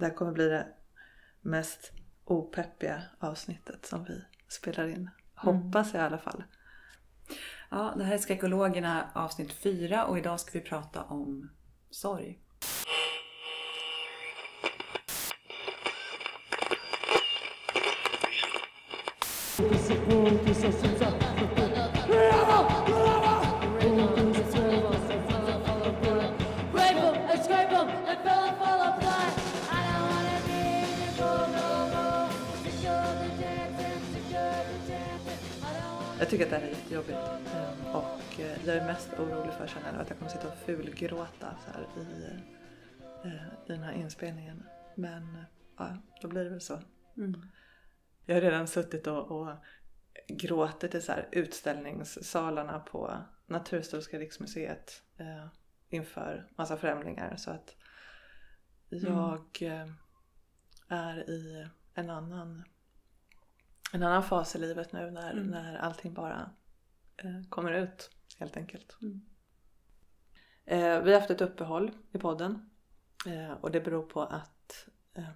Det här kommer bli det mest opeppiga avsnittet som vi spelar in. Hoppas jag i alla fall. Ja, det här är Skräckologerna avsnitt 4 och idag ska vi prata om sorg. Jag tycker att det här är jättejobbigt. Eh, Och eh, jag är mest orolig för nu att jag kommer sitta och fulgråta så här i, eh, i den här inspelningen. Men ja, då blir det väl så. Mm. Jag har redan suttit och, och gråtit i så här utställningssalarna på Naturhistoriska riksmuseet eh, inför massa främlingar. Så att jag eh, är i en annan, en annan fas i livet nu när, Mm. när allting bara eh, kommer ut helt enkelt. Mm. Eh, vi har haft ett uppehåll i podden eh, och det beror på att eh,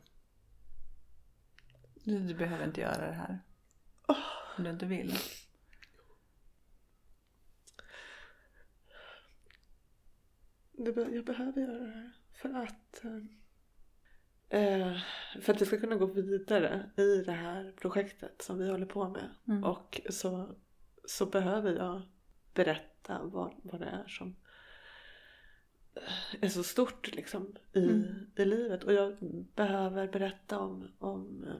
Du, du behöver inte göra det här. Om du inte vill. Det jag behöver göra det här för att eh, för att vi ska kunna gå vidare i det här projektet som vi håller på med. Mm. Och så, så behöver jag berätta vad, vad det är som är så stort liksom i, Mm. i livet. Och jag behöver berätta om, om eh,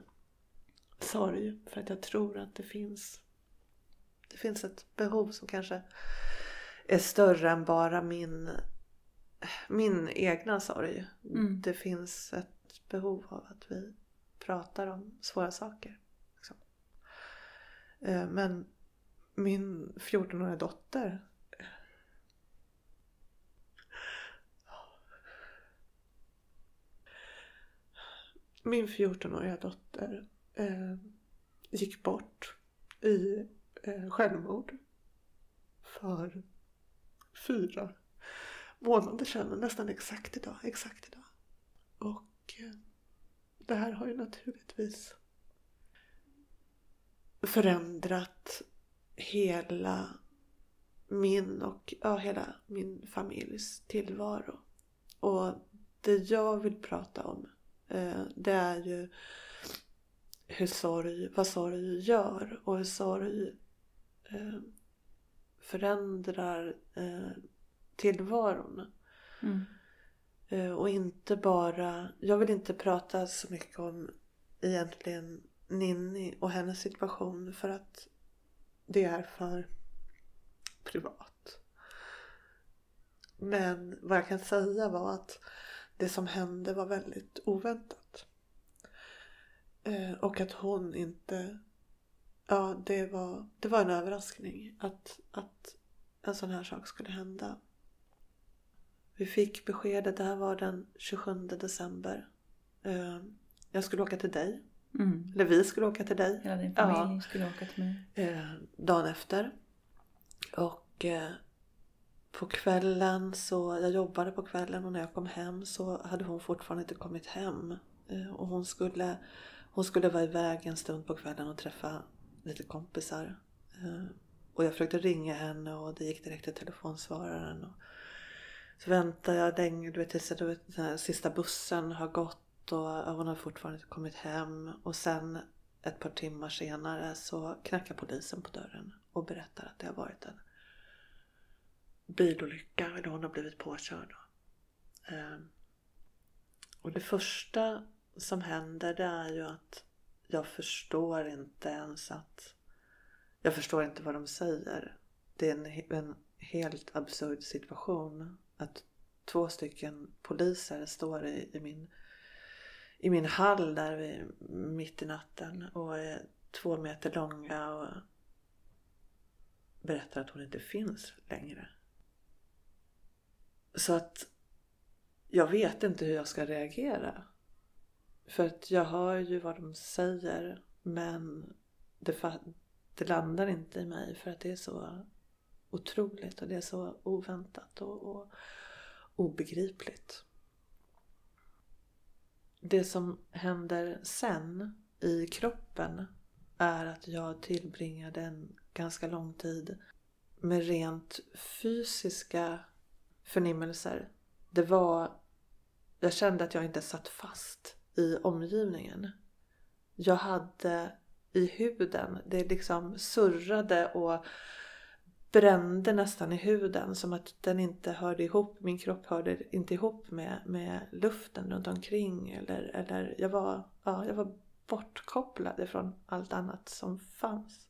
sorg för att jag tror att det finns det finns ett behov som kanske är större än bara min min egna sorg. Mm. Det finns ett behov av att vi pratar om svåra saker. Liksom. Eh, men min 14-åriga dotter Min 14-åriga dotter eh, gick bort i eh, självmord för fyra månader sedan, nästan exakt idag. Exakt idag. Och det här har ju naturligtvis förändrat hela min och ja, hela min familjs tillvaro. Och det jag vill prata om eh, det är ju hur sorg, vad sorg gör och hur sorg eh, förändrar eh, tillvaron. Mm. Eh, och inte bara, jag vill inte prata så mycket om egentligen Ninni och hennes situation för att det är för privat. Men vad jag kan säga var att det som hände var väldigt oväntat. Eh, och att hon inte, ja det var, det var en överraskning att, att en sån här sak skulle hända. Vi fick beskedet, det här var den 27 december. Eh, Jag skulle åka till dig. Mm. Eller vi skulle åka till dig. Hela din Ja. familj skulle åka till mig. Eh, dagen efter. Och eh, på kvällen så, jag jobbade på kvällen och när jag kom hem så hade hon fortfarande inte kommit hem. Och hon skulle, hon skulle vara iväg en stund på kvällen och träffa lite kompisar. Och jag försökte ringa henne och det gick direkt till telefonsvararen. Och så väntar jag länge, du vet tills den här sista bussen har gått och hon har fortfarande inte kommit hem. Och sen ett par timmar senare så knackar polisen på dörren och berättar att det har varit en bilolycka eller hon har blivit påkörd. Ehm, och det första som händer det är ju att jag förstår inte ens att jag förstår inte vad de säger. Det är en, en helt absurd situation att två stycken poliser står i, i min i min hall där vi, mitt i natten och är två meter långa och berättar att hon inte finns längre. Så att jag vet inte hur jag ska reagera. För att jag hör ju vad de säger men det, det landar inte i mig för att det är så otroligt och det är så oväntat och, och obegripligt. det som händer sen i kroppen är att jag tillbringade en ganska lång tid med rent fysiska förnimmelser. Det var... Jag kände att jag inte satt fast i omgivningen. Jag hade i huden, det liksom surrade och brände nästan i huden som att den inte hörde ihop, min kropp hörde inte ihop med, med luften runt omkring eller, eller jag var, ja, jag var bortkopplad ifrån allt annat som fanns.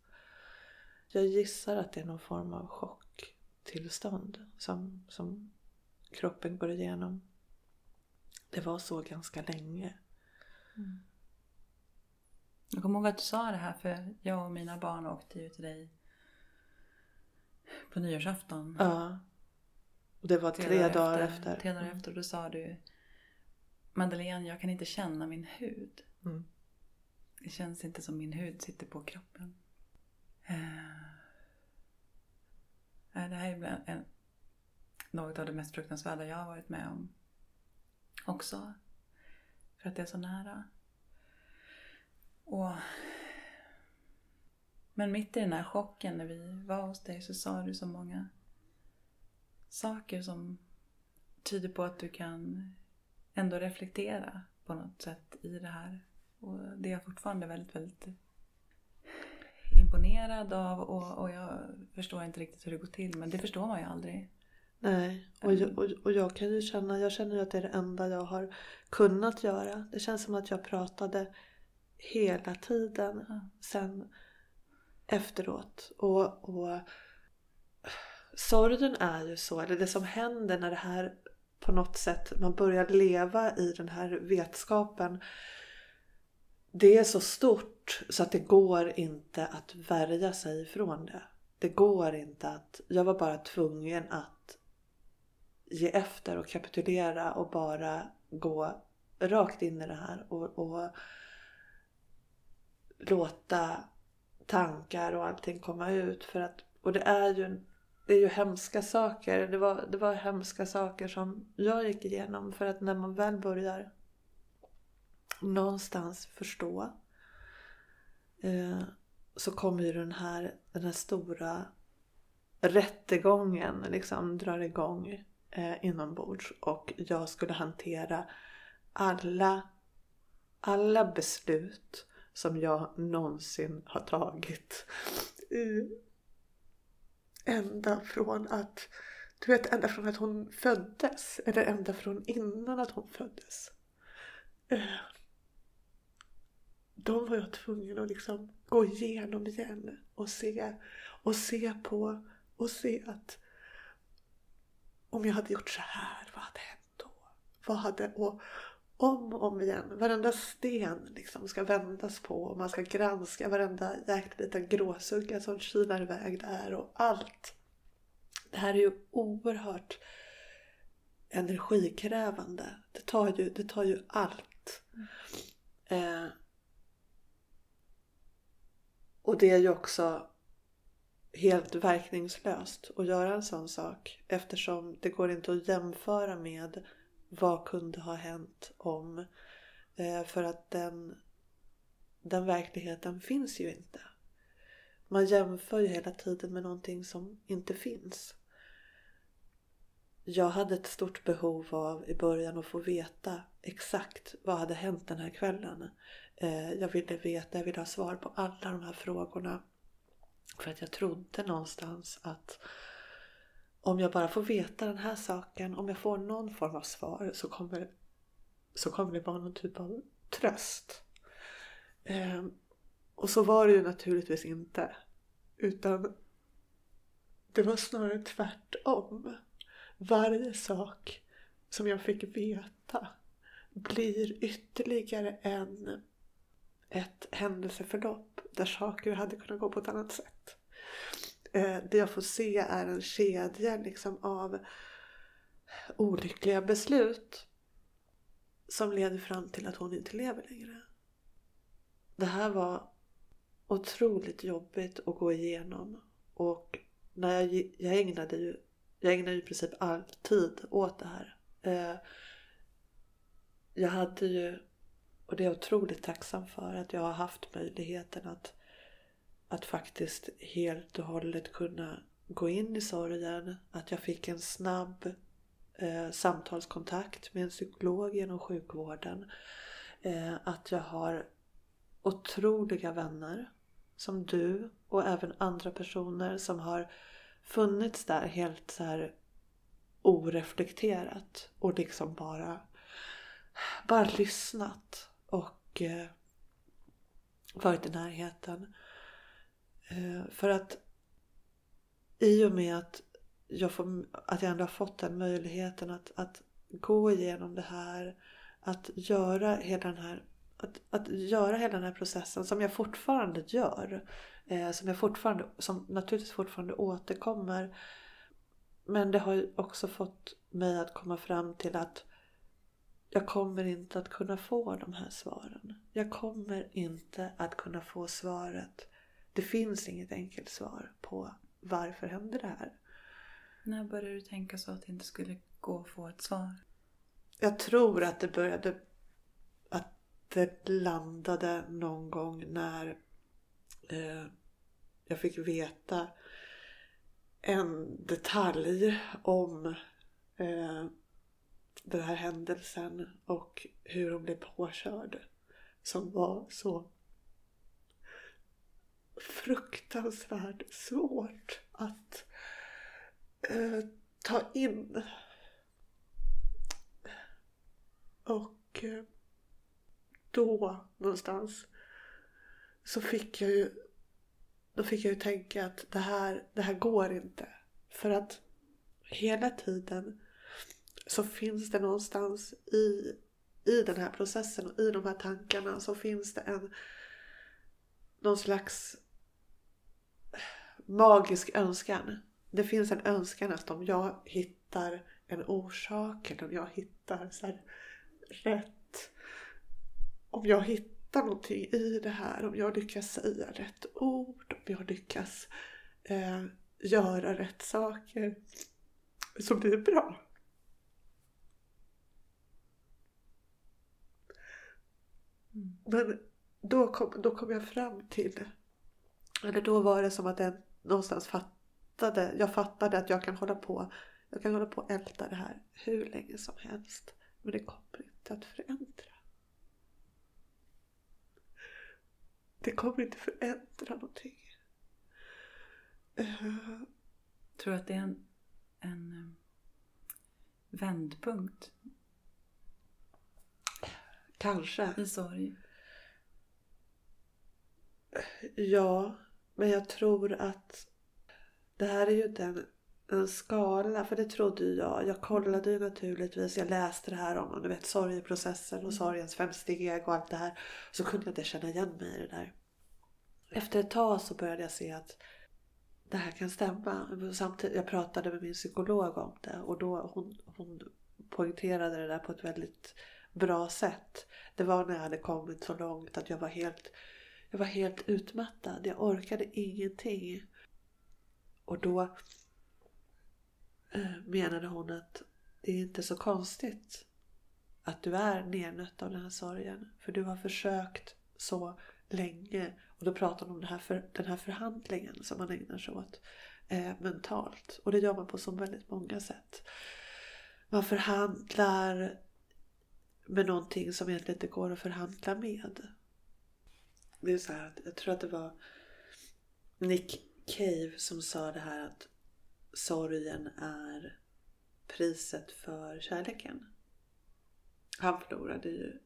Jag gissar att det är någon form av chocktillstånd som, som kroppen går igenom. Det var så ganska länge. Mm. Jag kommer ihåg att du sa det här för jag och mina barn åkte ju till dig på nyårsafton. Ja. Och det var tre, dagar efter. Tre dagar efter. Och då sa du Madeleine, jag kan inte känna min hud. Mm. Det känns inte som min hud sitter på kroppen. Nej, det här är en, något av det mest fruktansvärda jag har varit med om. Också. För att det är så nära. Och... Men mitt i den här chocken när vi var hos dig så sa du så många saker som tyder på att du kan ändå reflektera på något sätt i det här. Och det är jag fortfarande väldigt, väldigt imponerad av och, och jag förstår inte riktigt hur det går till men det förstår man ju aldrig. Nej, och jag, och, och jag kan ju känna, jag känner ju att det är det enda jag har kunnat göra. Det känns som att jag pratade hela tiden sen efteråt. Och, och sorgen är ju så, eller det som händer när det här på något sätt, man börjar leva i den här vetskapen. Det är så stort så att det går inte att värja sig ifrån det. Det går inte att, jag var bara tvungen att ge efter och kapitulera och bara gå rakt in i det här och, och låta tankar och allting komma ut. För att, och det är ju, det är ju hemska saker. Det var, det var hemska saker som jag gick igenom. För att när man väl börjar någonstans förstå eh, så kommer ju den här, den här stora rättegången liksom drar igång eh, inombords och jag skulle hantera alla, alla beslut som jag någonsin har tagit. Ända från att, du vet ända från att hon föddes eller ända från innan att hon föddes. Eh, de var jag tvungen att liksom gå igenom igen och se och se på och se att om jag hade gjort så här, vad hade hänt då? Vad hade, och om och om igen, varenda sten liksom ska vändas på och man ska granska varenda jäkla liten gråsugga som kilar iväg där och allt. Det här är ju oerhört energikrävande. Det tar ju, det tar ju allt. Eh, och det är ju också helt verkningslöst att göra en sån sak eftersom det går inte att jämföra med vad kunde ha hänt om eh, för att den, den verkligheten finns ju inte. Man jämför ju hela tiden med någonting som inte finns. Jag hade ett stort behov av i början att få veta exakt vad hade hänt den här kvällen. Eh, jag ville veta, jag ville ha svar på alla de här frågorna. För att jag trodde någonstans att om jag bara får veta den här saken, om jag får någon form av svar så kommer, så kommer det vara någon typ av tröst. Eh, och så var det ju naturligtvis inte. Utan det var snarare tvärtom. Varje sak som jag fick veta blir ytterligare en, ett händelseförlopp där saker hade kunnat gå på ett annat sätt. Eh, det jag får se är en kedja liksom av olyckliga beslut som leder fram till att hon inte lever längre. Det här var otroligt jobbigt att gå igenom och när jag, jag ägnade ju jag ägnade i princip all tid åt det här. Eh, jag hade ju och det är jag otroligt tacksam för att jag har haft möjligheten att, att faktiskt helt och hållet kunna gå in i sorgen. Att jag fick en snabb eh, samtalskontakt med en psykolog genom sjukvården. Eh, att jag har otroliga vänner som du och även andra personer som har funnits där helt så här oreflekterat och liksom bara bara lyssnat och eh, varit i närheten. Eh, för att i och med att jag, får, att jag ändå har fått den möjligheten att, att gå igenom det här, att göra hela den här att, att göra hela den här processen som jag fortfarande gör. Eh, som jag fortfarande, som naturligtvis fortfarande återkommer. Men det har ju också fått mig att komma fram till att jag kommer inte att kunna få de här svaren. Jag kommer inte att kunna få svaret. Det finns inget enkelt svar på varför händer det här. När började du tänka så att det inte skulle gå att få ett svar? Jag tror att det började att det landade någon gång när eh, jag fick veta en detalj om eh, den här händelsen och hur hon blev påkörd. Som var så fruktansvärt svårt att eh, ta in. Och eh, då någonstans så fick jag ju då fick jag ju tänka att det här, det här går inte. För att hela tiden så finns det någonstans i, i den här processen och i de här tankarna så finns det en någon slags magisk önskan. Det finns en önskan att om jag hittar en orsak eller om jag hittar så rätt om jag hittar någonting i det här, om jag lyckas säga rätt ord, om jag lyckas eh, göra rätt saker så blir det bra. Mm. Men då kom, då kom jag fram till, eller då var det som att jag någonstans fattade, jag fattade att jag kan hålla på, jag kan hålla på och älta det här hur länge som helst. Men det kommer inte att förändra. Det kommer inte förändra någonting. Eh, Tror du att det är en, en eh, vändpunkt kanske. i sorg? Ja, men jag tror att det här är ju inte en, en skala, för det trodde jag. Jag kollade ju naturligtvis, jag läste det här om du vet, sorgeprocessen och sorgens fem steg och allt det här. Så kunde jag inte känna igen mig i det där. Efter ett tag så började jag se att det här kan stämma. Samtidigt, jag pratade med min psykolog om det och då hon, hon poängterade det där på ett väldigt bra sätt. Det var när jag hade kommit så långt att jag var helt jag var helt utmattad. Jag orkade ingenting. Och då eh, menade hon att det är inte så konstigt att du är nernött av den här sorgen. För du har försökt så länge. Och då pratar hon om den här för, den här förhandlingen som man ägnar sig åt eh, mentalt. Och det gör man på så väldigt många sätt. Man förhandlar med någonting som egentligen inte går att förhandla med. Det är så här att jag tror att det var Nick Cave som sa det här att sorgen är priset för kärleken. Han förlorade ju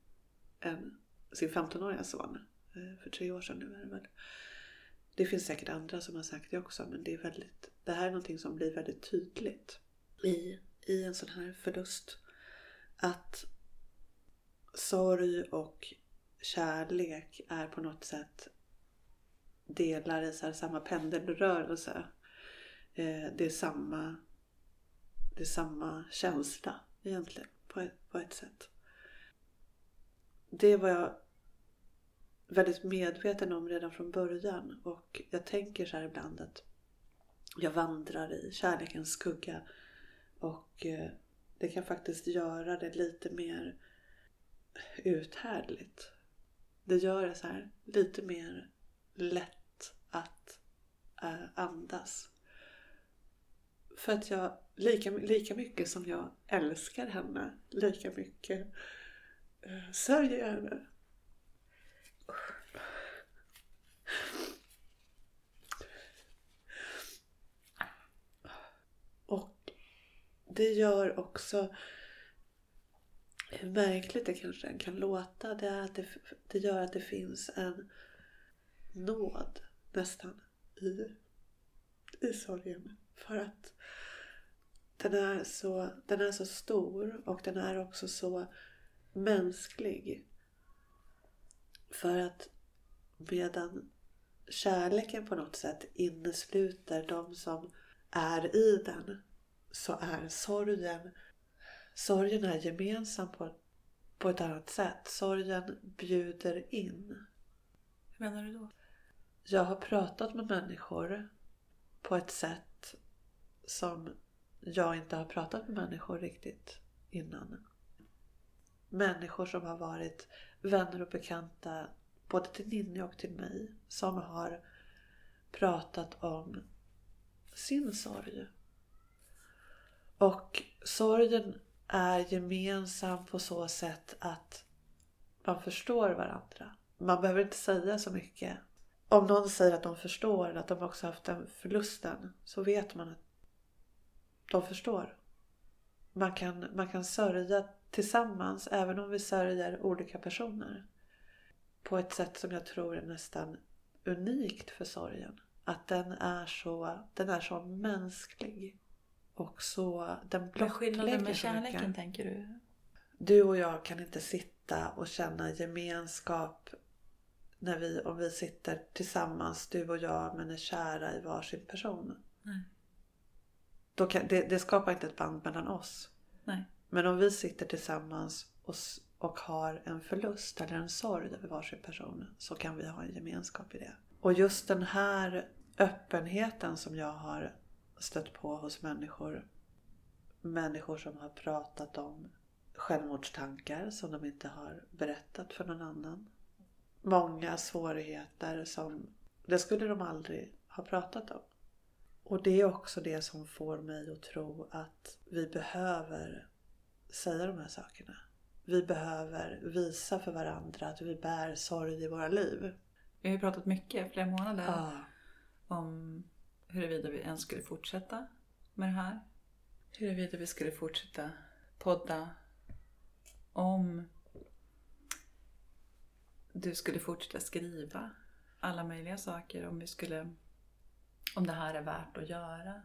en, sin 15-åriga son eh, för tre år sedan nu är det väl. Det finns säkert andra som har sagt det också men det är väldigt, det här är någonting som blir väldigt tydligt i, i en sån här förlust. Att sorg och kärlek är på något sätt delar i så här samma pendelrörelse. Eh, det är samma det är samma känsla egentligen på ett, på ett sätt. Det var jag väldigt medveten om redan från början och jag tänker så här ibland att jag vandrar i kärlekens skugga och eh, det kan faktiskt göra det lite mer uthärdligt. Det gör det så här lite mer lätt att eh, andas. För att jag, lika, lika mycket som jag älskar henne, lika mycket uh, sörjer jag henne. Och det gör också hur märkligt det kanske kan låta, det är att det, det gör att det finns en nåd nästan i, i sorgen. För att den är, så, den är så stor och den är också så mänsklig. För att medan kärleken på något sätt innesluter de som är i den så är sorgen sorgen är gemensam på, på ett annat sätt. Sorgen bjuder in. Hur menar du då? Jag har pratat med människor på ett sätt som jag inte har pratat med människor riktigt innan. Människor som har varit vänner och bekanta både till Ninni och till mig. Som har pratat om sin sorg. Och sorgen är gemensam på så sätt att man förstår varandra. Man behöver inte säga så mycket. Om någon säger att de förstår, att de också haft den förlusten, så vet man att de förstår. Man kan, man kan sörja tillsammans, även om vi sörjer olika personer. På ett sätt som jag tror är nästan unikt för sorgen. Att den är så, den är så mänsklig. Och så, den är skillnaden blottlägger med kärleken mycket. tänker du? Du och jag kan inte sitta och känna gemenskap när vi, om vi sitter tillsammans, du och jag, men är kära i varsin person. Nej. Då kan, det, det skapar inte ett band mellan oss. Nej. Men om vi sitter tillsammans och, och har en förlust eller en sorg över varsin person så kan vi ha en gemenskap i det. Och just den här öppenheten som jag har stött på hos människor. Människor som har pratat om självmordstankar som de inte har berättat för någon annan. Många svårigheter som det skulle de aldrig ha pratat om. Och det är också det som får mig att tro att vi behöver säga de här sakerna. Vi behöver visa för varandra att vi bär sorg i våra liv. Vi har ju pratat mycket, flera månader, Ja. om huruvida vi ens skulle fortsätta med det här. Huruvida vi skulle fortsätta podda. Om du skulle fortsätta skriva alla möjliga saker. Om vi skulle... Om det här är värt att göra.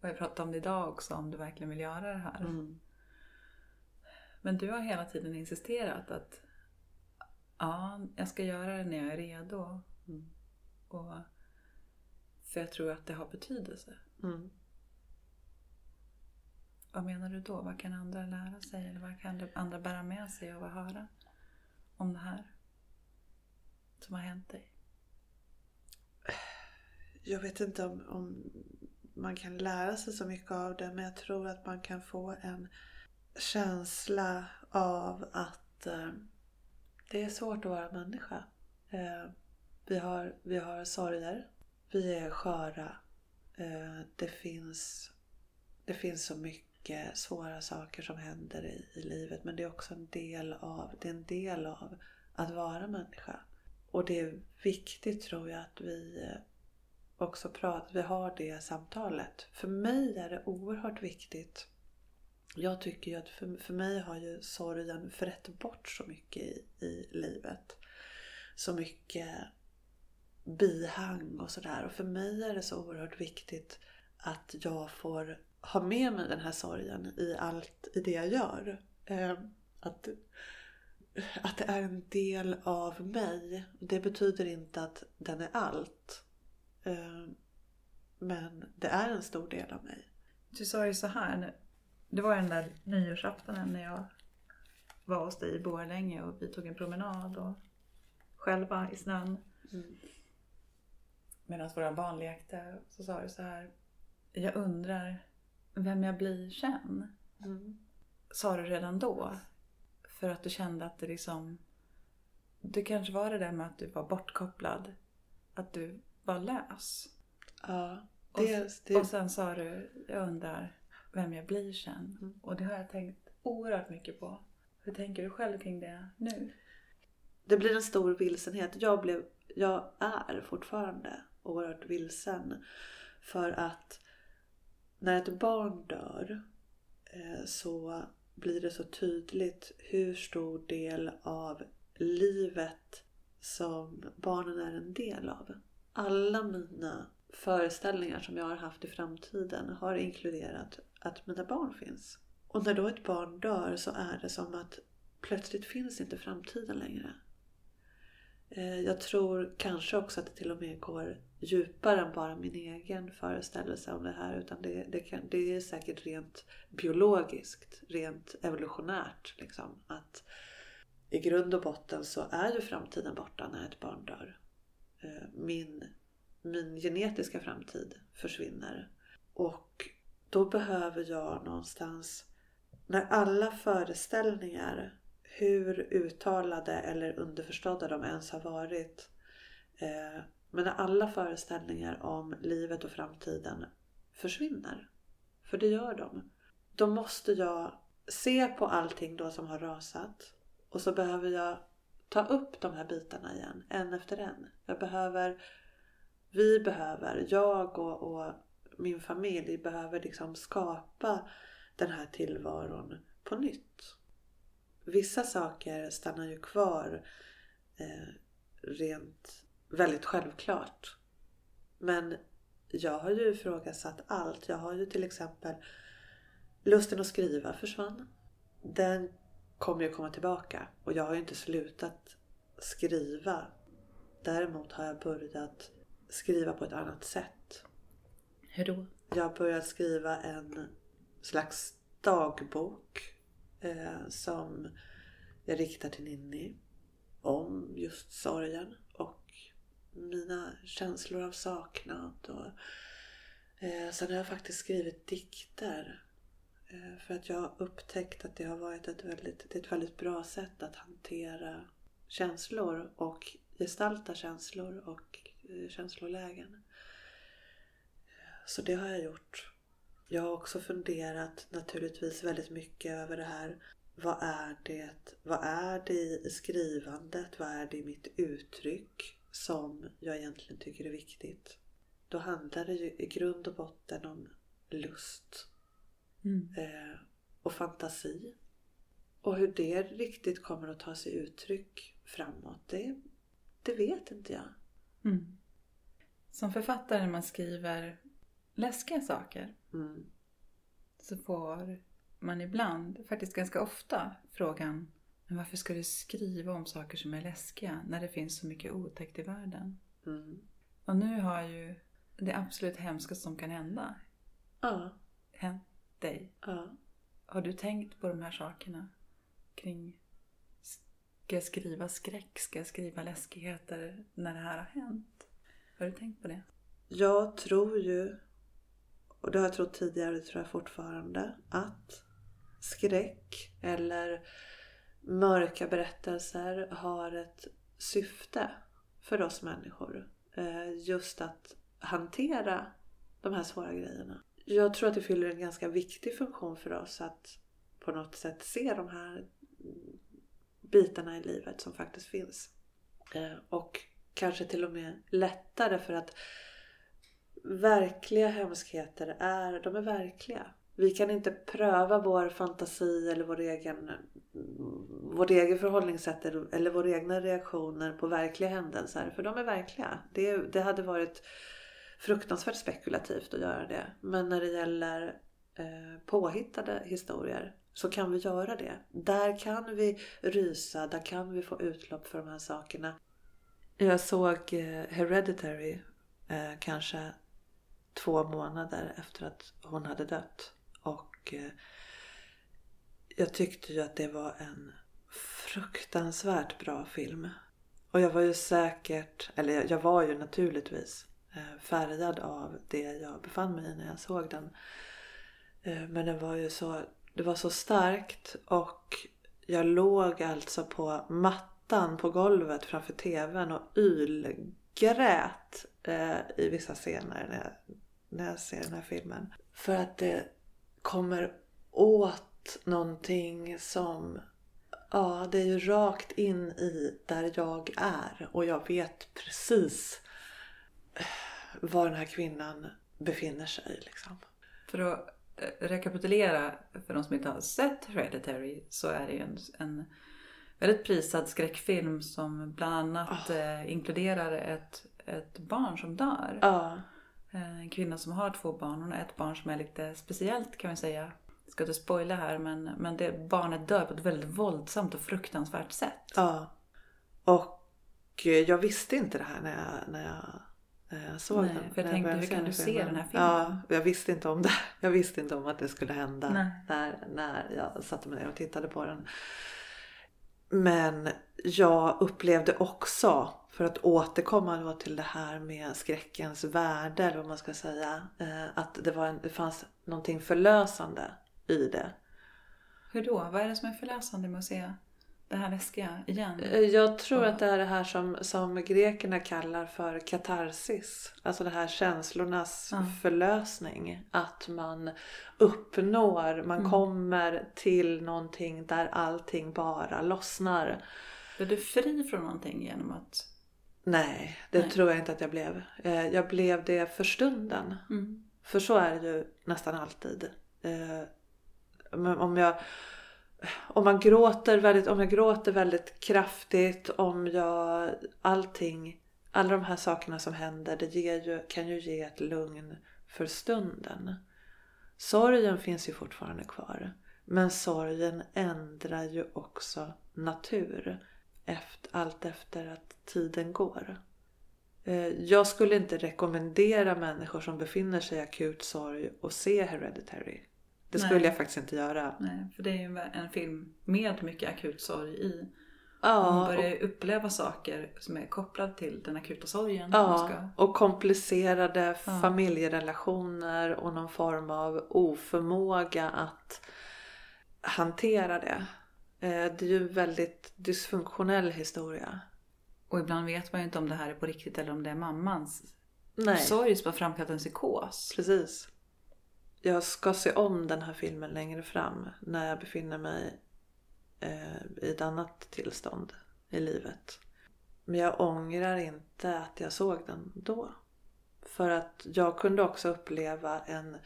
Och jag pratade om det idag också, om du verkligen vill göra det här. Mm. Men du har hela tiden insisterat att ja, jag ska göra det när jag är redo. Mm. Och, för jag tror att det har betydelse. Mm. Vad menar du då? Vad kan andra lära sig? Eller vad kan andra bära med sig av att höra om det här? Som har hänt dig? Jag vet inte om, om man kan lära sig så mycket av det men jag tror att man kan få en känsla av att eh, det är svårt att vara människa. Eh, vi, har, vi har sorger. Vi är sköra. Eh, det, finns, det finns så mycket svåra saker som händer i, i livet men det är också en del av, det är en del av att vara människa. Och det är viktigt tror jag att vi eh, också pratar, vi har det samtalet. För mig är det oerhört viktigt. Jag tycker ju att för, för mig har ju sorgen förrätt bort så mycket i, i livet. Så mycket bihang och sådär. Och för mig är det så oerhört viktigt att jag får ha med mig den här sorgen i allt i det jag gör. Eh, Att, att det är en del av mig. Det betyder inte att den är allt. Eh, Men det är en stor del av mig. Du sa ju så här. Det var den där nyårsaftonen när jag var hos dig i Borlänge och vi tog en promenad och själva i snön. Mm. Medan våra barn lekte så sa du så här. Jag undrar vem jag blir sen. Mm. Sa du redan då. För att du kände att det liksom... Det kanske var det där med att du var bortkopplad. Att du var lös. Ja, Och, det, det, och sen sa du, jag undrar vem jag blir sen. Mm. Och det har jag tänkt oerhört mycket på. Hur tänker du själv kring det nu? det blir en stor vilsenhet. Jag, blev, jag är fortfarande oerhört vilsen. För att när ett barn dör eh, så blir det så tydligt hur stor del av livet som barnen är en del av. Alla mina föreställningar som jag har haft i framtiden har inkluderat att mina barn finns. Och när då ett barn dör så är det som att plötsligt finns inte framtiden längre. Eh, jag tror kanske också att det till och med går djupare än bara min egen föreställelse om det här. Utan det, det, kan, det är säkert rent biologiskt, rent evolutionärt. Liksom. Att i grund och botten så är ju framtiden borta när ett barn dör. Eh, min, min genetiska framtid försvinner. Och då behöver jag någonstans, när alla föreställningar hur uttalade eller underförstådda de ens har varit. Eh, men när alla föreställningar om livet och framtiden försvinner. För det gör de. Då måste jag se på allting då som har rasat. Och så behöver jag ta upp de här bitarna igen, en efter en. Jag behöver, vi behöver, jag och, och min familj behöver liksom skapa den här tillvaron på nytt vissa saker stannar ju kvar eh, rent väldigt självklart. Men jag har ju ifrågasatt allt. Jag har ju till exempel lusten att skriva försvann. Den kommer ju komma tillbaka och jag har ju inte slutat skriva. Däremot har jag börjat skriva på ett annat sätt. Hur då? Jag har börjat skriva en slags dagbok eh, som jag riktar till Ninni om just sorgen och mina känslor av saknad. Och, eh, sen har jag faktiskt skrivit dikter eh, för att jag har upptäckt att det har varit ett väldigt, det är ett väldigt bra sätt att hantera känslor och gestalta känslor och eh, känslolägen. Så det har jag gjort. Jag har också funderat naturligtvis väldigt mycket över det här. Vad är det, vad är det i skrivandet? Vad är det i mitt uttryck som jag egentligen tycker är viktigt? Då handlar det ju i grund och botten om lust Mm. eh, och fantasi. Och hur det riktigt kommer att ta sig uttryck framåt, det, det vet inte jag. Mm. Som författare när man skriver läskiga saker Mm. så får man ibland, faktiskt ganska ofta, frågan men varför ska du skriva om saker som är läskiga när det finns så mycket otäckt i världen? Mm. Och nu har ju det absolut hemskaste som kan hända Ja, hänt dig. ja. Har du tänkt på de här sakerna? Kring, ska jag skriva skräck? Ska jag skriva läskigheter när det här har hänt? Har du tänkt på det? Jag tror ju, och det har jag trott tidigare och det tror jag fortfarande, att skräck eller mörka berättelser har ett syfte för oss människor. Eh, just att hantera de här svåra grejerna. Jag tror att det fyller en ganska viktig funktion för oss att på något sätt se de här bitarna i livet som faktiskt finns. Eh, och kanske till och med lättare för att verkliga hemskheter är, de är verkliga. Vi kan inte pröva vår fantasi eller vår egen, vårt egen förhållningssätt eller våra egna reaktioner på verkliga händelser. För de är verkliga. Det, det hade varit fruktansvärt spekulativt att göra det. Men när det gäller eh, påhittade historier så kan vi göra det. Där kan vi rysa, där kan vi få utlopp för de här sakerna. Jag såg eh, Hereditary eh, kanske två månader efter att hon hade dött. Och eh, jag tyckte ju att det var en fruktansvärt bra film. Och jag var ju säkert, eller jag- var ju naturligtvis eh, färgad av det jag befann mig i när jag såg den. Eh, men den var ju så, det var så starkt och jag låg alltså på mattan på golvet framför tvn och ylgrät i vissa scener när jag, när jag ser den här filmen. För att det kommer åt någonting som Ja, det är ju rakt in i där jag är och jag vet precis eh, var den här kvinnan befinner sig. Liksom. För att eh, rekapitulera för de som inte har sett Hereditary så är det ju en, en väldigt prisad skräckfilm som bland annat eh, inkluderar ett, ett barn som dör. Eh, En kvinna som har två barn. Hon har ett barn som är lite speciellt kan vi säga. Jag ska inte spoila här men, men det barnet dör på ett väldigt våldsamt och fruktansvärt sätt. ja. Och eh, jag visste inte det här när jag, när jag, när jag såg Nej, den. för jag när tänkte, hur kan du se den här filmen? Ja, jag visste inte om det. Jag visste inte om att det skulle hända Nej. när, när jag satte mig ner och tittade på den. Men jag upplevde också, för att återkomma då till det här med skräckens värde, eller vad man ska säga, eh, att det, var en, det fanns någonting förlösande i det. Hur då? Vad är det som är förlösande med att se det här läskiga igen? Eh, Jag tror att det är det här som, som grekerna kallar för katarsis. Alltså det här känslornas Ja. förlösning. Att man uppnår, man Mm. kommer till någonting där allting bara lossnar. Blev du fri från någonting genom att... Nej, det Nej. tror jag inte att jag blev. Eh, Jag blev det för stunden. Mm. För så är det ju nästan alltid. Eh, om jag om man gråter väldigt, om jag gråter väldigt kraftigt, om jag allting, alla de här sakerna som händer, det ju, kan ju ge ett lugn för stunden. Sorgen finns ju fortfarande kvar. Men sorgen ändrar ju också natur. Efter, allt efter att tiden går. Eh, Jag skulle inte rekommendera människor som befinner sig i akut sorg att se Hereditary. Det skulle Nej. jag faktiskt inte göra. Nej, för det är ju en film med mycket akut sorg i. Ja, Man och, börjar ju uppleva saker som är kopplade till den akuta sorgen. Ja, ska- och komplicerade Ja. familjerelationer och någon form av oförmåga att hantera det. Eh, Det är ju en väldigt dysfunktionell historia. Och ibland vet man ju inte om det här är på riktigt eller om det är mammans Nej, sorg som har framkallat en psykos. precis. Jag ska se om den här filmen längre fram när jag befinner mig eh, i ett annat tillstånd i livet. Men jag ångrar inte att jag såg den då. För att jag kunde också uppleva en,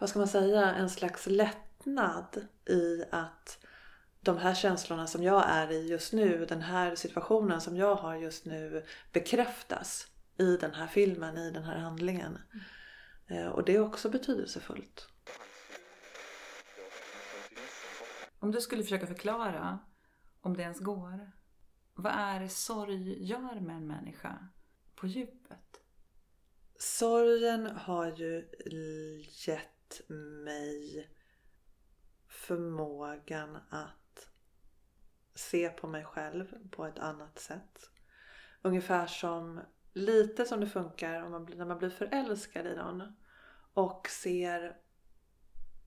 vad ska man säga, en slags lättnad i att de här känslorna som jag är i just nu, den här situationen som jag har just nu bekräftas i den här filmen, i den här handlingen. Eh, Och det är också betydelsefullt. Om du skulle försöka förklara, om det ens går, vad är det sorg gör med en människa på djupet? Sorgen har ju gett mig förmågan att se på mig själv på ett annat sätt. Ungefär som lite som det funkar om man, blir- när man blir förälskad i någon och ser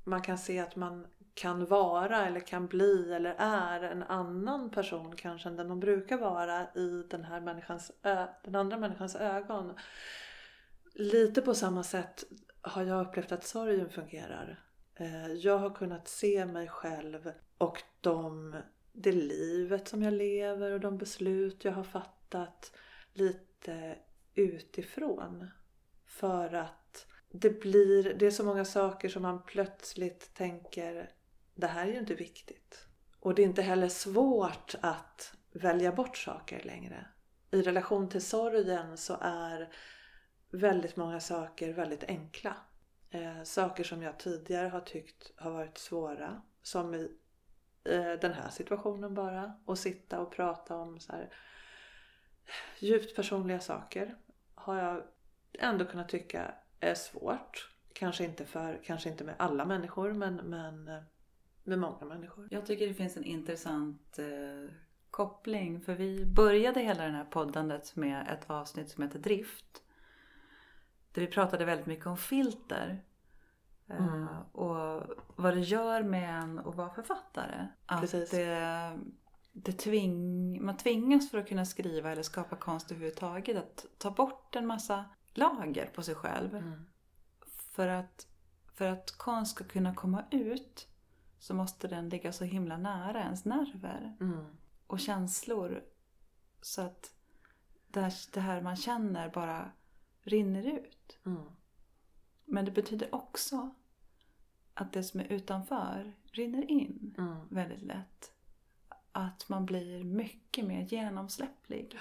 man kan se att man kan vara eller kan bli eller är en annan person kanske än den man brukar vara i den här människans ö- den andra människans ögon. Lite på samma sätt har jag upplevt att sorgen fungerar. Eh, jag har kunnat se mig själv och de, det livet som jag lever och de beslut jag har fattat lite utifrån. För att det blir, det är så många saker som man plötsligt tänker, det här är ju inte viktigt. Och det är inte heller svårt att välja bort saker längre. I relation till sorgen så är väldigt många saker väldigt enkla. Eh, saker som jag tidigare har tyckt har varit svåra. Som i Eh, den här situationen bara. Och sitta och prata om så här djupt personliga saker. Har jag ändå kunnat tycka är svårt. Kanske inte, för, kanske inte med alla människor men, men eh, med många människor. Jag tycker det finns en intressant eh, koppling. För vi började hela det här poddandet med ett avsnitt som heter Drift. Där vi pratade väldigt mycket om filter. Eh, Mm. Och vad det gör med en att vara författare. Att Precis. det, det tving, man tvingas för att kunna skriva eller skapa konst överhuvudtaget att ta bort en massa lager på sig själv. Mm. För att, för att konst ska kunna komma ut så måste den ligga så himla nära ens nerver Mm. och känslor. Så att det här, det här man känner bara rinner ut. Mm. Men det betyder också att det som är utanför rinner in Mm. väldigt lätt. Att man blir mycket mer genomsläpplig.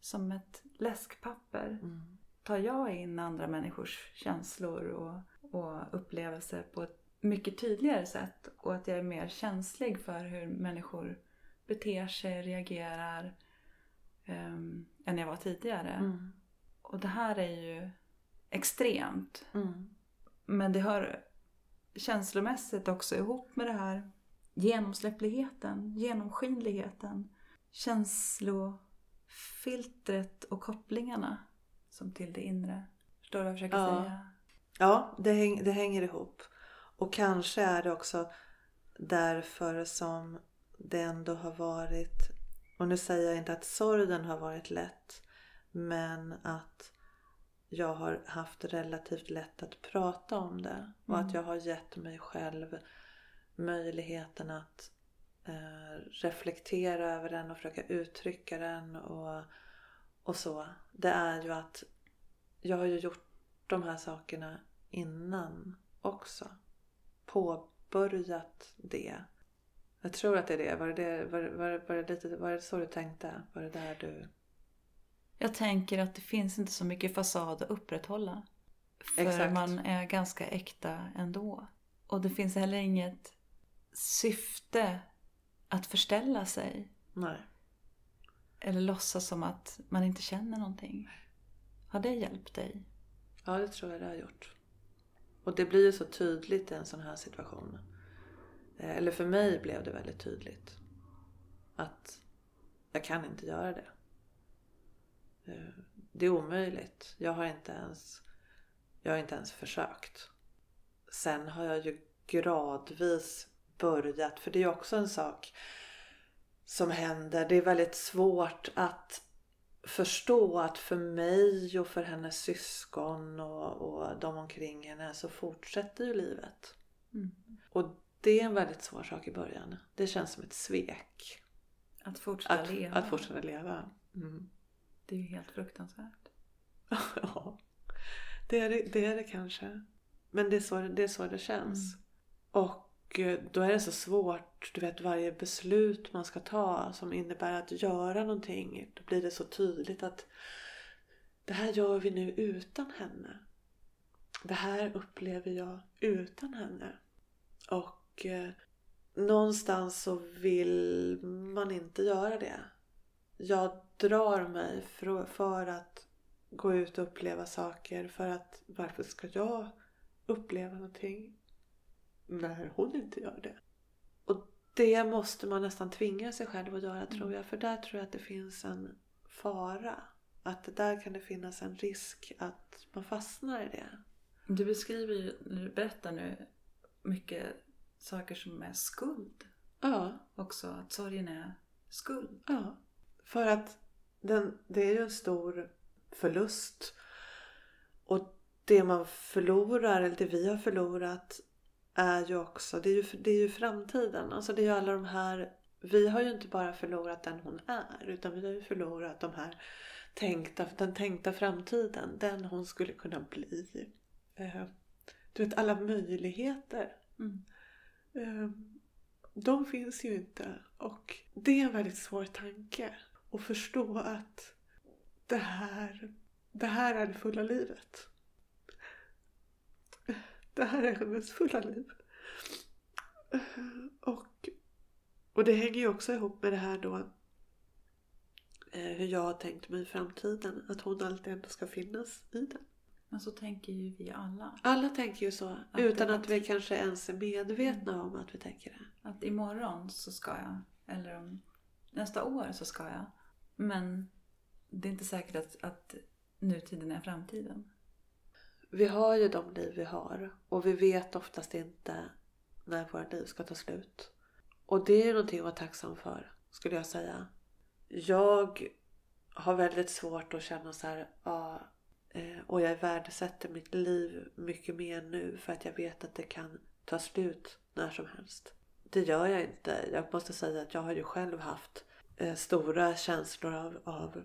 Som ett läskpapper Mm. tar jag in andra människors känslor och, och upplevelser på ett mycket tydligare sätt. Och att jag är mer känslig för hur människor beter sig, reagerar um, än jag var tidigare. Mm. Och det här är ju extremt. Mm. Men det hör känslomässigt också ihop med det här genomsläppligheten, genomskinligheten, känslofiltret och kopplingarna som till det inre. Förstår du vad jag försöker Ja. säga? Ja, det, häng, det hänger ihop. Och kanske är det också därför som det ändå har varit, och nu säger jag inte att sorgen har varit lätt, men att jag har haft relativt lätt att prata om det. Och Mm. att jag har gett mig själv möjligheten att eh, reflektera över den och försöka uttrycka den och, och så. Det är ju att jag har ju gjort de här sakerna innan också. Påbörjat det. Jag tror att det är det. Var det, det, var, var, var, det, lite, var det så du tänkte? Var det där du... Jag tänker att det finns inte så mycket fasad att upprätthålla. För Exakt. man är ganska äkta ändå. Och det finns heller inget syfte att förställa sig. Nej. Eller låtsas som att man inte känner någonting. Har det hjälpt dig? Ja, det tror jag det har gjort. Och det blir ju så tydligt i en sån här situation. Eh, Eller för mig blev det väldigt tydligt. Att jag kan inte göra det. Eh, Det är omöjligt. Jag har inte ens, jag har inte ens försökt. Sen har jag ju gradvis börjat, för det är ju också en sak som händer. Det är väldigt svårt att förstå att för mig och för hennes syskon och, och de omkring henne så fortsätter ju livet. Mm. Och det är en väldigt svår sak i början. Det känns som ett svek. Att fortsätta Att, leva. att fortsätta leva. Mm. Det är ju helt fruktansvärt. ja, det är det, det är det kanske. Men det är så det, är så det känns. Och eh, då är det så svårt, du vet varje beslut man ska ta som innebär att göra någonting. Då blir det så tydligt att det här gör vi nu utan henne. Det här upplever jag utan henne. Och eh, någonstans så vill man inte göra det. Jag drar mig för, för att gå ut och uppleva saker. För att varför ska jag uppleva någonting när hon inte gör det? Och det måste man nästan tvinga sig själv att göra tror jag. För där tror jag att det finns en fara. Att där kan det finnas en risk att man fastnar i det. Du beskriver ju, när du berättar nu, mycket saker som är skuld. Ja, Också att sorgen är skuld. ja. För att den, det är ju en stor förlust. Och det man förlorar, eller det vi har förlorat, är ju också, det är ju, det är ju framtiden. Alltså det är ju alla de här, vi har ju inte bara förlorat den hon är, utan vi har ju förlorat de här tänkta, den tänkta framtiden. Den hon skulle kunna bli. Eh, Du vet alla möjligheter. Mm. Eh, De finns ju inte. Och det är en väldigt svår tanke. Att förstå att det här, det här är det fulla livet. Det här är hennes fulla liv. Och, och det hänger ju också ihop med det här då eh, hur jag har tänkt mig framtiden. Att hon alltid ändå ska finnas i den. Men så tänker ju vi alla. Alla tänker ju så. Att utan var att vi kanske ens är medvetna om att vi tänker det. Att imorgon så ska jag. Eller om nästa år så ska jag. Men det är inte säkert att, att nutiden är framtiden. vi har ju de liv vi har och vi vet oftast inte när våra liv ska ta slut. Och det är ju någonting att vara tacksam för, skulle jag säga. Jag har väldigt svårt att känna så här, ja, eh, och jag värdesätter mitt liv mycket mer nu för att jag vet att det kan ta slut när som helst. Det gör jag inte. Jag måste säga att jag har ju själv haft Eh, stora känslor av, av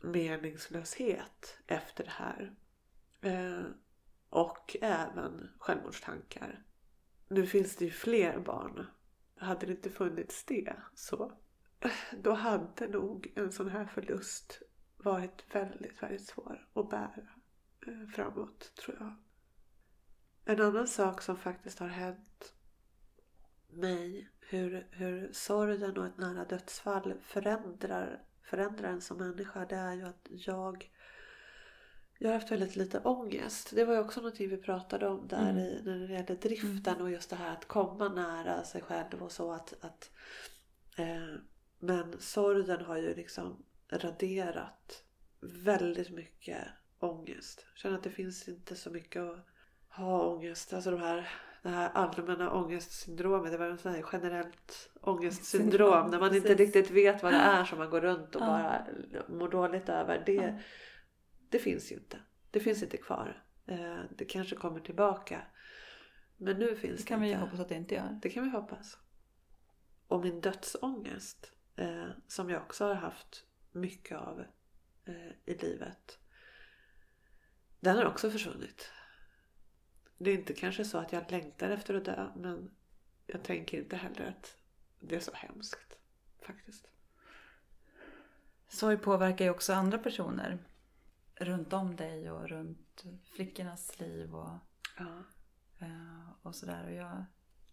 meningslöshet efter det här. Eh, och även självmordstankar. Nu finns det ju fler barn. Hade det inte funnits det så då hade nog en sån här förlust varit väldigt, väldigt svår att bära eh, framåt tror jag. En annan sak som faktiskt har hänt mig, hur, hur sorgen och ett nära dödsfall förändrar, förändrar en som människa, det är ju att jag jag har haft väldigt lite ångest. Det var ju också någonting vi pratade om där Mm. i, när det gällde driften och just det här att komma nära sig själv och så. att, att eh, Men sorgen har ju liksom raderat väldigt mycket ångest. Jag känner att det finns inte så mycket att ha ångest. Alltså de här, det här allmänna ångestsyndromet. Det var en sån här generellt ångestsyndrom. Syndrom, när man inte precis. riktigt vet vad det är som man går runt och Ja. bara mår dåligt över. Det, Ja. det finns ju inte. Det finns inte kvar. Eh, Det kanske kommer tillbaka. Men nu finns Det kan vi ju inte. hoppas att det inte gör. Det kan vi hoppas. Och min dödsångest, eh, som jag också har haft mycket av eh, i livet. Den har också försvunnit. Det är inte kanske så att jag längtar efter att dö, men jag tänker inte heller att det är så hemskt. Faktiskt. Sorg påverkar ju också andra personer runt om dig och runt flickornas liv och, Ja. eh, och sådär. Och jag,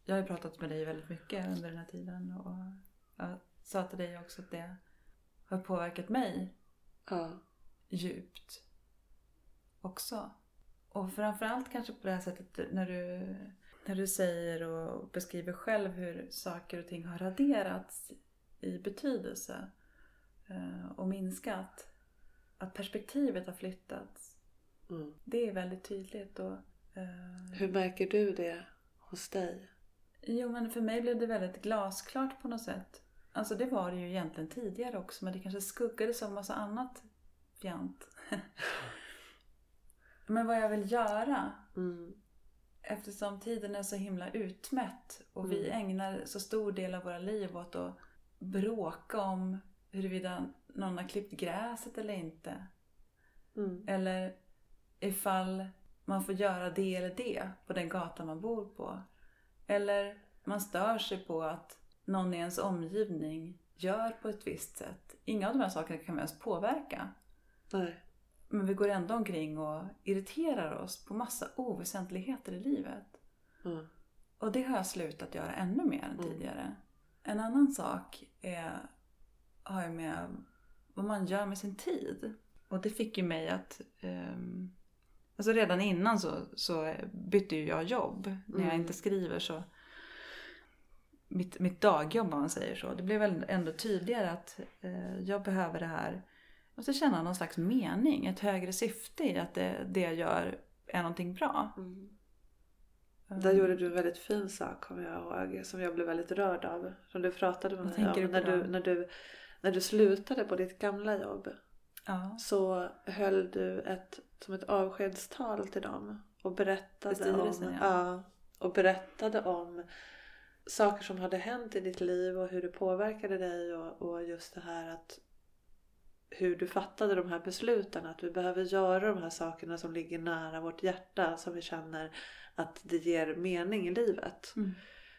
jag har ju pratat med dig väldigt mycket under den här tiden och jag sa till dig också att det har påverkat mig Ja. djupt också. Och framförallt kanske på det här sättet när du, när du säger och beskriver själv hur saker och ting har raderats i betydelse eh, och minskat. Att perspektivet har flyttats. Mm. Det är väldigt tydligt. Och, eh, Hur märker du det hos dig? Jo, men för mig blev det väldigt glasklart på något sätt. Alltså det var det ju egentligen tidigare också, men det kanske skuggades av massa annat fjant. men vad jag vill göra, Mm. eftersom tiden är så himla utmätt och vi Mm. ägnar så stor del av våra liv åt att bråka om huruvida någon har klippt gräset eller inte. Mm. Eller ifall man får göra det eller det på den gatan man bor på. Eller man stör sig på att någon i ens omgivning gör på ett visst sätt. Inga av de här sakerna kan vi ens påverka. Nej. Men vi går ändå omkring och irriterar oss på massa oväsentligheter i livet. Mm. Och det har jag slutat göra ännu mer än Mm. tidigare. En annan sak är, har ju med vad man gör med sin tid. Och det fick ju mig att... ehm, alltså redan innan så, så bytte ju jag jobb. När jag Mm. inte skriver så... Mitt, mitt dagjobb om man säger så. Det blev väl ändå tydligare att eh, jag behöver det här. Måste känna någon slags mening, ett högre syfte i att det, det jag gör är någonting bra. Mm. Där gjorde du en väldigt fin sak kommer jag ihåg. Som jag blev väldigt rörd av. Som du pratade med mig om. när, du, när, du, när du slutade på ditt gamla jobb. Ja. Så höll du ett, som ett avskedstal till dem. Och berättade styrelsen, om, ja. och berättade om saker som hade hänt i ditt liv och hur det påverkade dig. Och, och just det här att hur du fattade de här besluten. Att vi behöver göra de här sakerna som ligger nära vårt hjärta. Som vi känner att det ger mening i livet. Mm.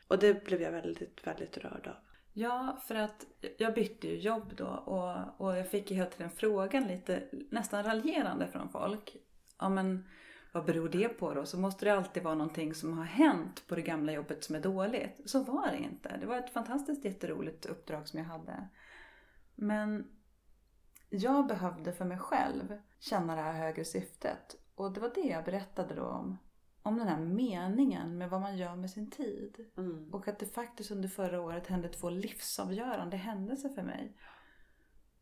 Och det blev jag väldigt, väldigt rörd av. Ja, för att jag bytte ju jobb då och, och jag fick ju hela tiden frågan lite nästan raljerande från folk. Ja men vad beror det på då? Så måste det alltid vara någonting som har hänt på det gamla jobbet som är dåligt. Så var det inte. Det var ett fantastiskt jätteroligt uppdrag som jag hade. Men jag behövde för mig själv känna det här högre syftet. Och det var det jag berättade då om. Om den här meningen med vad man gör med sin tid. Mm. Och att det faktiskt under förra året hände två livsavgörande händelser för mig.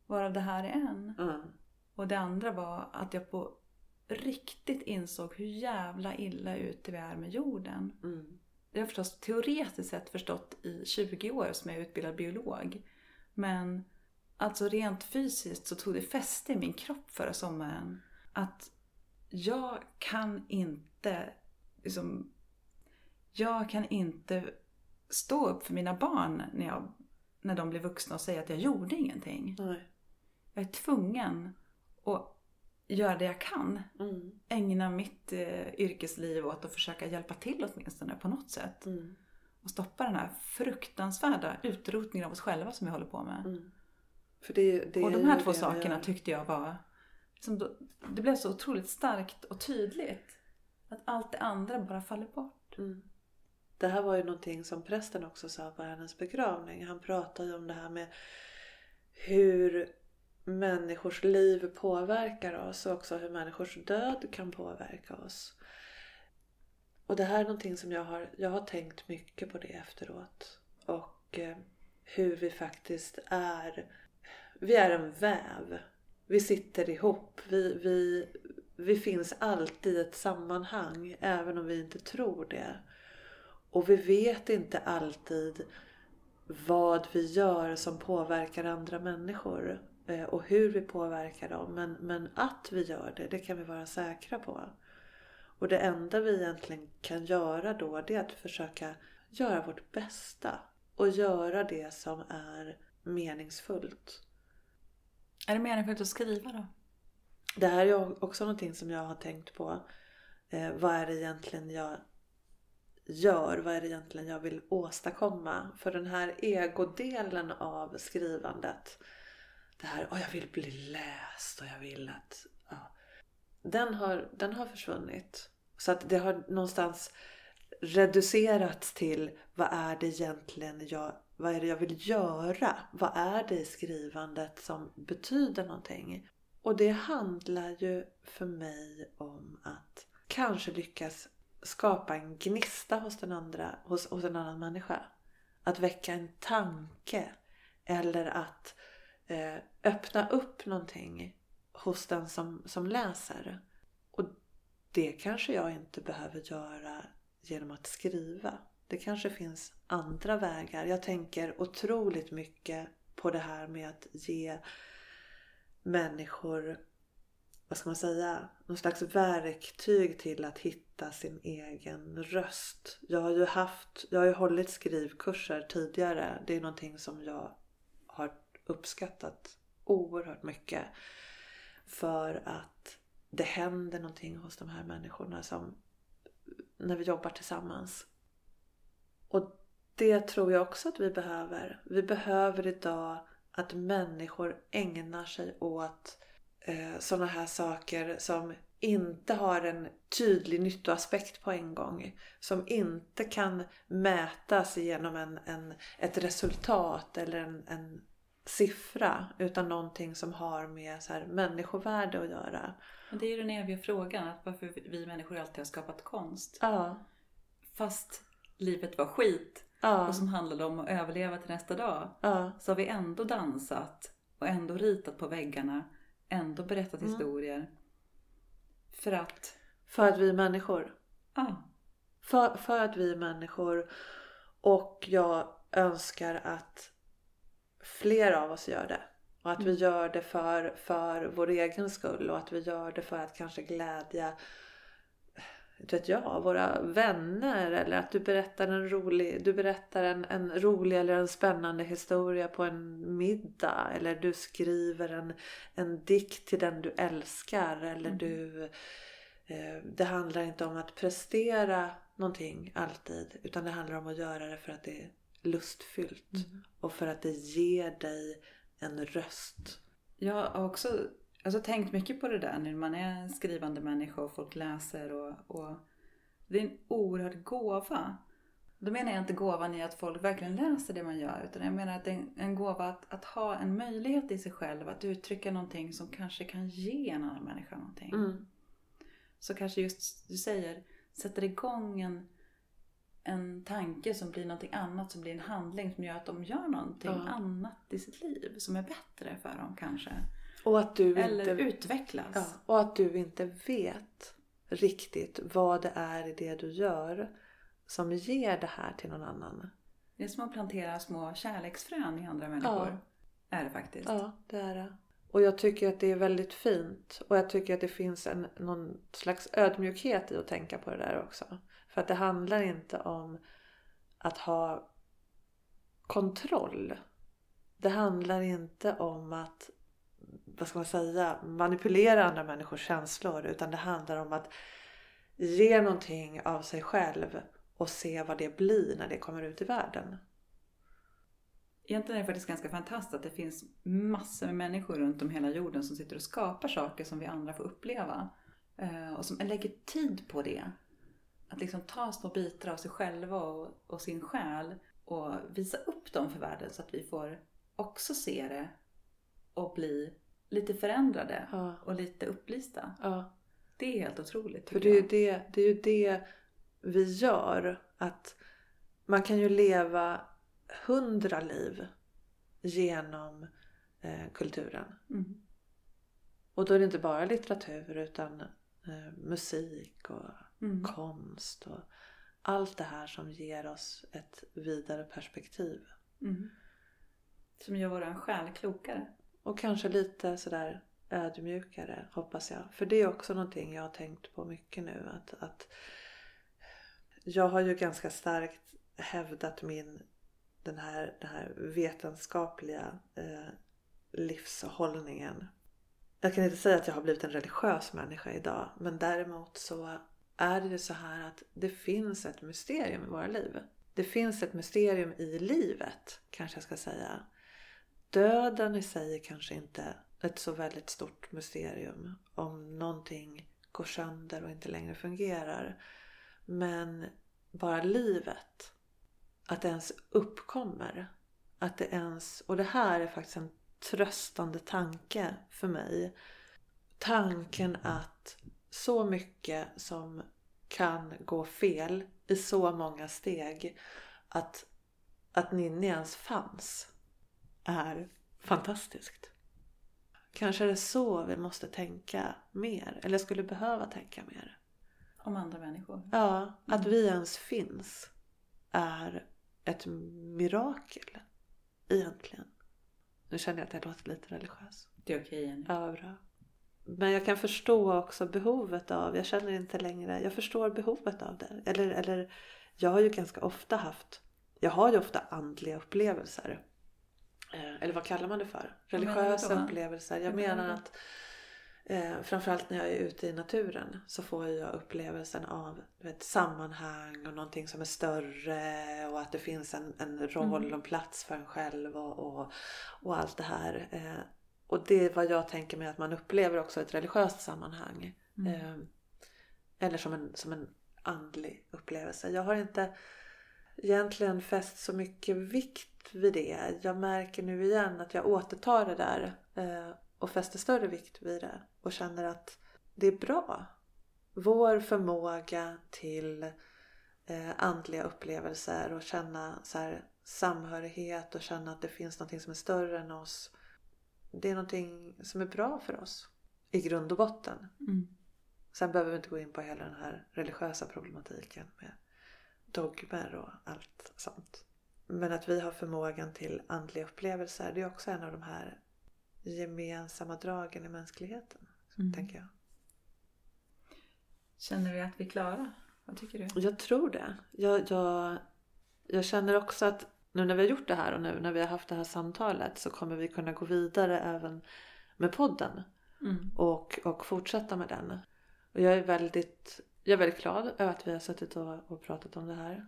Varav det här är en. Mm. Och det andra var att jag på riktigt insåg hur jävla illa ute vi är med jorden. Mm. Jag har förstås teoretiskt sett förstått i 20 år som jag är utbildad biolog. Men alltså rent fysiskt så tog det fäste i min kropp förra sommaren. Att jag kan inte liksom, jag kan inte stå upp för mina barn när, jag, när de blir vuxna och säga att jag gjorde ingenting. Nej. Jag är tvungen att göra det jag kan. Mm. Ägna mitt eh, yrkesliv åt att försöka hjälpa till åtminstone på något sätt. Mm. Och stoppa den här fruktansvärda utrotningen av oss själva som vi håller på med. Mm. För det, det och de här två sakerna tyckte jag var... Liksom, då- det blev så otroligt starkt och tydligt. Att allt det andra bara faller bort. Mm. Det här var ju någonting som prästen också sa på hennes begravning. Han pratade ju om det här med hur människors liv påverkar oss och också hur människors död kan påverka oss. Och det här är någonting som jag har, jag har tänkt mycket på det efteråt. Och eh, hur vi faktiskt är. Vi är en väv. Vi sitter ihop. Vi, vi, vi finns alltid i ett sammanhang även om vi inte tror det. Och vi vet inte alltid vad vi gör som påverkar andra människor eh, och hur vi påverkar dem. Men, men att vi gör det, det kan vi vara säkra på. Och det enda vi egentligen kan göra då det är att försöka göra vårt bästa. Och göra det som är meningsfullt. Är det meningsfullt att skriva då? Det här är också någonting som jag har tänkt på. Eh, vad är det egentligen jag gör? Vad är det egentligen jag vill åstadkomma? För den här egodelen av skrivandet. Det här, oh, jag vill bli läst och jag vill att... Ja, den, har, den har försvunnit. Så att det har någonstans reducerats till vad är det egentligen jag, vad är det jag vill göra? Vad är det i skrivandet som betyder någonting? Och det handlar ju för mig om att kanske lyckas skapa en gnista hos den andra, hos, hos en annan människa. Att väcka en tanke. Eller att eh, öppna upp någonting hos den som, som läser. Och det kanske jag inte behöver göra genom att skriva. Det kanske finns andra vägar. Jag tänker otroligt mycket på det här med att ge människor, vad ska man säga, någon slags verktyg till att hitta sin egen röst. Jag har ju haft, jag har ju hållit skrivkurser tidigare. Det är någonting som jag har uppskattat oerhört mycket. För att det händer någonting hos de här människorna som när vi jobbar tillsammans. Och det tror jag också att vi behöver. Vi behöver idag att människor ägnar sig åt eh, sådana här saker som inte har en tydlig nyttoaspekt på en gång. Som inte kan mätas genom en, en, ett resultat eller en, en siffra. Utan någonting som har med så här, människovärde att göra. Men det är ju den eviga frågan, att varför vi människor alltid har skapat konst. Ja, Fast livet var skit ja, och som handlade om att överleva till nästa dag. ja, Så har vi ändå dansat och ändå ritat på väggarna. Ändå berättat Mm. historier. För att, för att vi är människor. ja, För, för att vi är människor. Och jag önskar att fler av oss gör det. Och att vi Mm. gör det för, för vår egen skull. Och att vi gör det för att kanske glädja inte vet jag, våra vänner. Eller att du berättar en rolig, du berättar en, en rolig eller en spännande historia på en middag. Eller du skriver en, en dikt till den du älskar. Eller Mm. du Eh, Det handlar inte om att prestera någonting alltid. Utan det handlar om att göra det för att det är lustfyllt. Och för att det ger dig en röst. Jag har också alltså, tänkt mycket på det där när man är en skrivande människa och folk läser. Och, och det är en oerhörd gåva. Då menar jag inte gåvan i att folk verkligen läser det man gör. Utan jag menar att det är en, en gåva att, att ha en möjlighet i sig själv att uttrycka någonting som kanske kan ge en annan människa någonting. Mm. Så kanske just du säger sätter igång en, en tanke som blir någonting annat, som blir en handling som gör att de gör någonting Ja. annat i sitt liv som är bättre för dem kanske. Och att du eller inte... utvecklas. Ja, och att du inte vet riktigt vad det är i det du gör som ger det här till någon annan. Det är som att plantera små kärleksfrön i andra människor. Är det faktiskt. Ja, det är det. Och jag tycker att det är väldigt fint. Och jag tycker att det finns en, någon slags ödmjukhet i att tänka på det där också. För att det handlar inte om att ha kontroll. Det handlar inte om att, vad ska man säga, manipulera andra människors känslor. Utan det handlar om att ge någonting av sig själv och se vad det blir när det kommer ut i världen. Egentligen är det faktiskt ganska fantastiskt att det finns massor med människor runt om hela jorden som sitter och skapar saker som vi andra får uppleva. Eh, och som lägger tid på det. Att liksom ta små bitar av sig själva och, och sin själ och visa upp dem för världen så att vi får också se det och bli lite förändrade Ja. och lite upplysta. Ja. Det är helt otroligt. För det är, ju det, det är ju det vi gör. Att man kan ju leva hundra liv genom eh, kulturen. Mm. Och då är det inte bara litteratur utan eh, musik och Mm. konst och allt det här som ger oss ett vidare perspektiv. Mm. Som gör våran själ klokare. Och kanske lite sådär ödmjukare hoppas jag. För det är också någonting jag har tänkt på mycket nu. Att, att jag har ju ganska starkt hävdat min den här, den här vetenskapliga eh, livshållningen. Jag kan inte säga att jag har blivit en religiös människa idag. Men däremot så är det ju så här att det finns ett mysterium i våra liv. Det finns ett mysterium i livet kanske jag ska säga. Döden i sig är kanske inte ett så väldigt stort mysterium. Om någonting går sönder och inte längre fungerar. Men bara livet. Att det ens uppkommer. Att det ens, och det här är faktiskt en tröstande tanke för mig. Tanken att så mycket som kan gå fel i så många steg. Att, att Ninni ens fanns är fantastiskt. Kanske är det så vi måste tänka mer. Eller skulle behöva tänka mer. Om andra människor. Ja, att vi ens finns är ett mirakel. Egentligen. Nu känner jag att jag låter lite religiös. Det är okej Jenny. Ja, bra. Men jag kan förstå också behovet av, jag känner inte längre, jag förstår behovet av det. Eller, eller jag har ju ganska ofta haft, jag har ju ofta andliga upplevelser. Eh, Eller vad kallar man det för? Religiösa då? upplevelser. Jag menar att eh, framförallt när jag är ute i naturen så får jag upplevelsen av vet, sammanhang och någonting som är större och att det finns en, en roll Mm. och plats för en själv och, och, och allt det här. Eh, och det är vad jag tänker mig att man upplever också i ett religiöst sammanhang. Mm. Eh, eller som en, som en andlig upplevelse. Jag har inte egentligen fäst så mycket vikt vid det. Jag märker nu igen att jag återtar det där eh, och fäster större vikt vid det och känner att det är bra. Vår förmåga till eh, andliga upplevelser och känna så här, samhörighet och känna att det finns någonting som är större än oss. Det är någonting som är bra för oss i grund och botten. Mm. Sen behöver vi inte gå in på hela den här religiösa problematiken med dogmer och allt sånt. Men att vi har förmågan till andliga upplevelser, det är också en av de här gemensamma dragen i mänskligheten. Mm. Tänker jag. Känner vi att vi är klara? Vad tycker du? Jag tror det. Jag, jag, jag känner också att nu när vi har gjort det här och nu när vi har haft det här samtalet så kommer vi kunna gå vidare även med podden. Mm. och, och fortsätta med den. Och jag är väldigt, jag är väldigt glad över att vi har suttit och, och pratat om det här.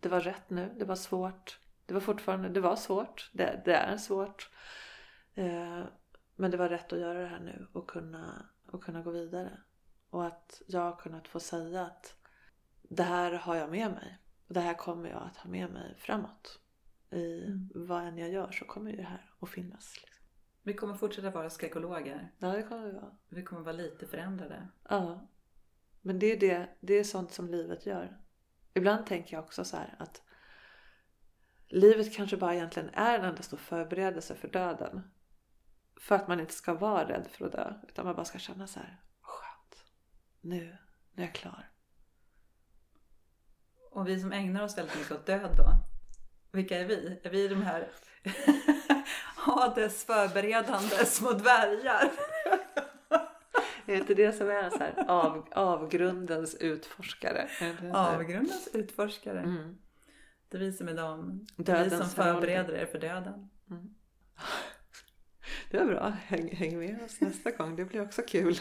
Det var rätt nu, det var svårt. Det var fortfarande, det var svårt. Det, det är svårt. Eh, men det var rätt att göra det här nu och kunna, och kunna gå vidare. Och att jag har kunnat få säga att det här har jag med mig. Och det här kommer jag att ha med mig framåt. I Mm. vad än jag gör så kommer ju det här att finnas. Liksom. Vi kommer fortsätta vara skräckologer. Ja, det kommer vi vara. Vi kommer vara lite förändrade. Ja. Men det är, det, det är sånt som livet gör. Ibland tänker jag också så här att livet kanske bara egentligen är en enda stor förberedelse för döden. För att man inte ska vara rädd för att dö. Utan man bara ska känna så här, skönt. Nu, nu är jag klar. Och vi som ägnar oss väldigt mycket åt död då. Vilka är vi? Är vi de här Hades förberedande små dvärgar? Är inte det som är så här, av, avgrundens utforskare? Avgrundens utforskare. Mm. Det är vi som är de. Det är vi som förbereder er för döden. Det var bra. Häng, häng med oss nästa gång. Det blir också kul.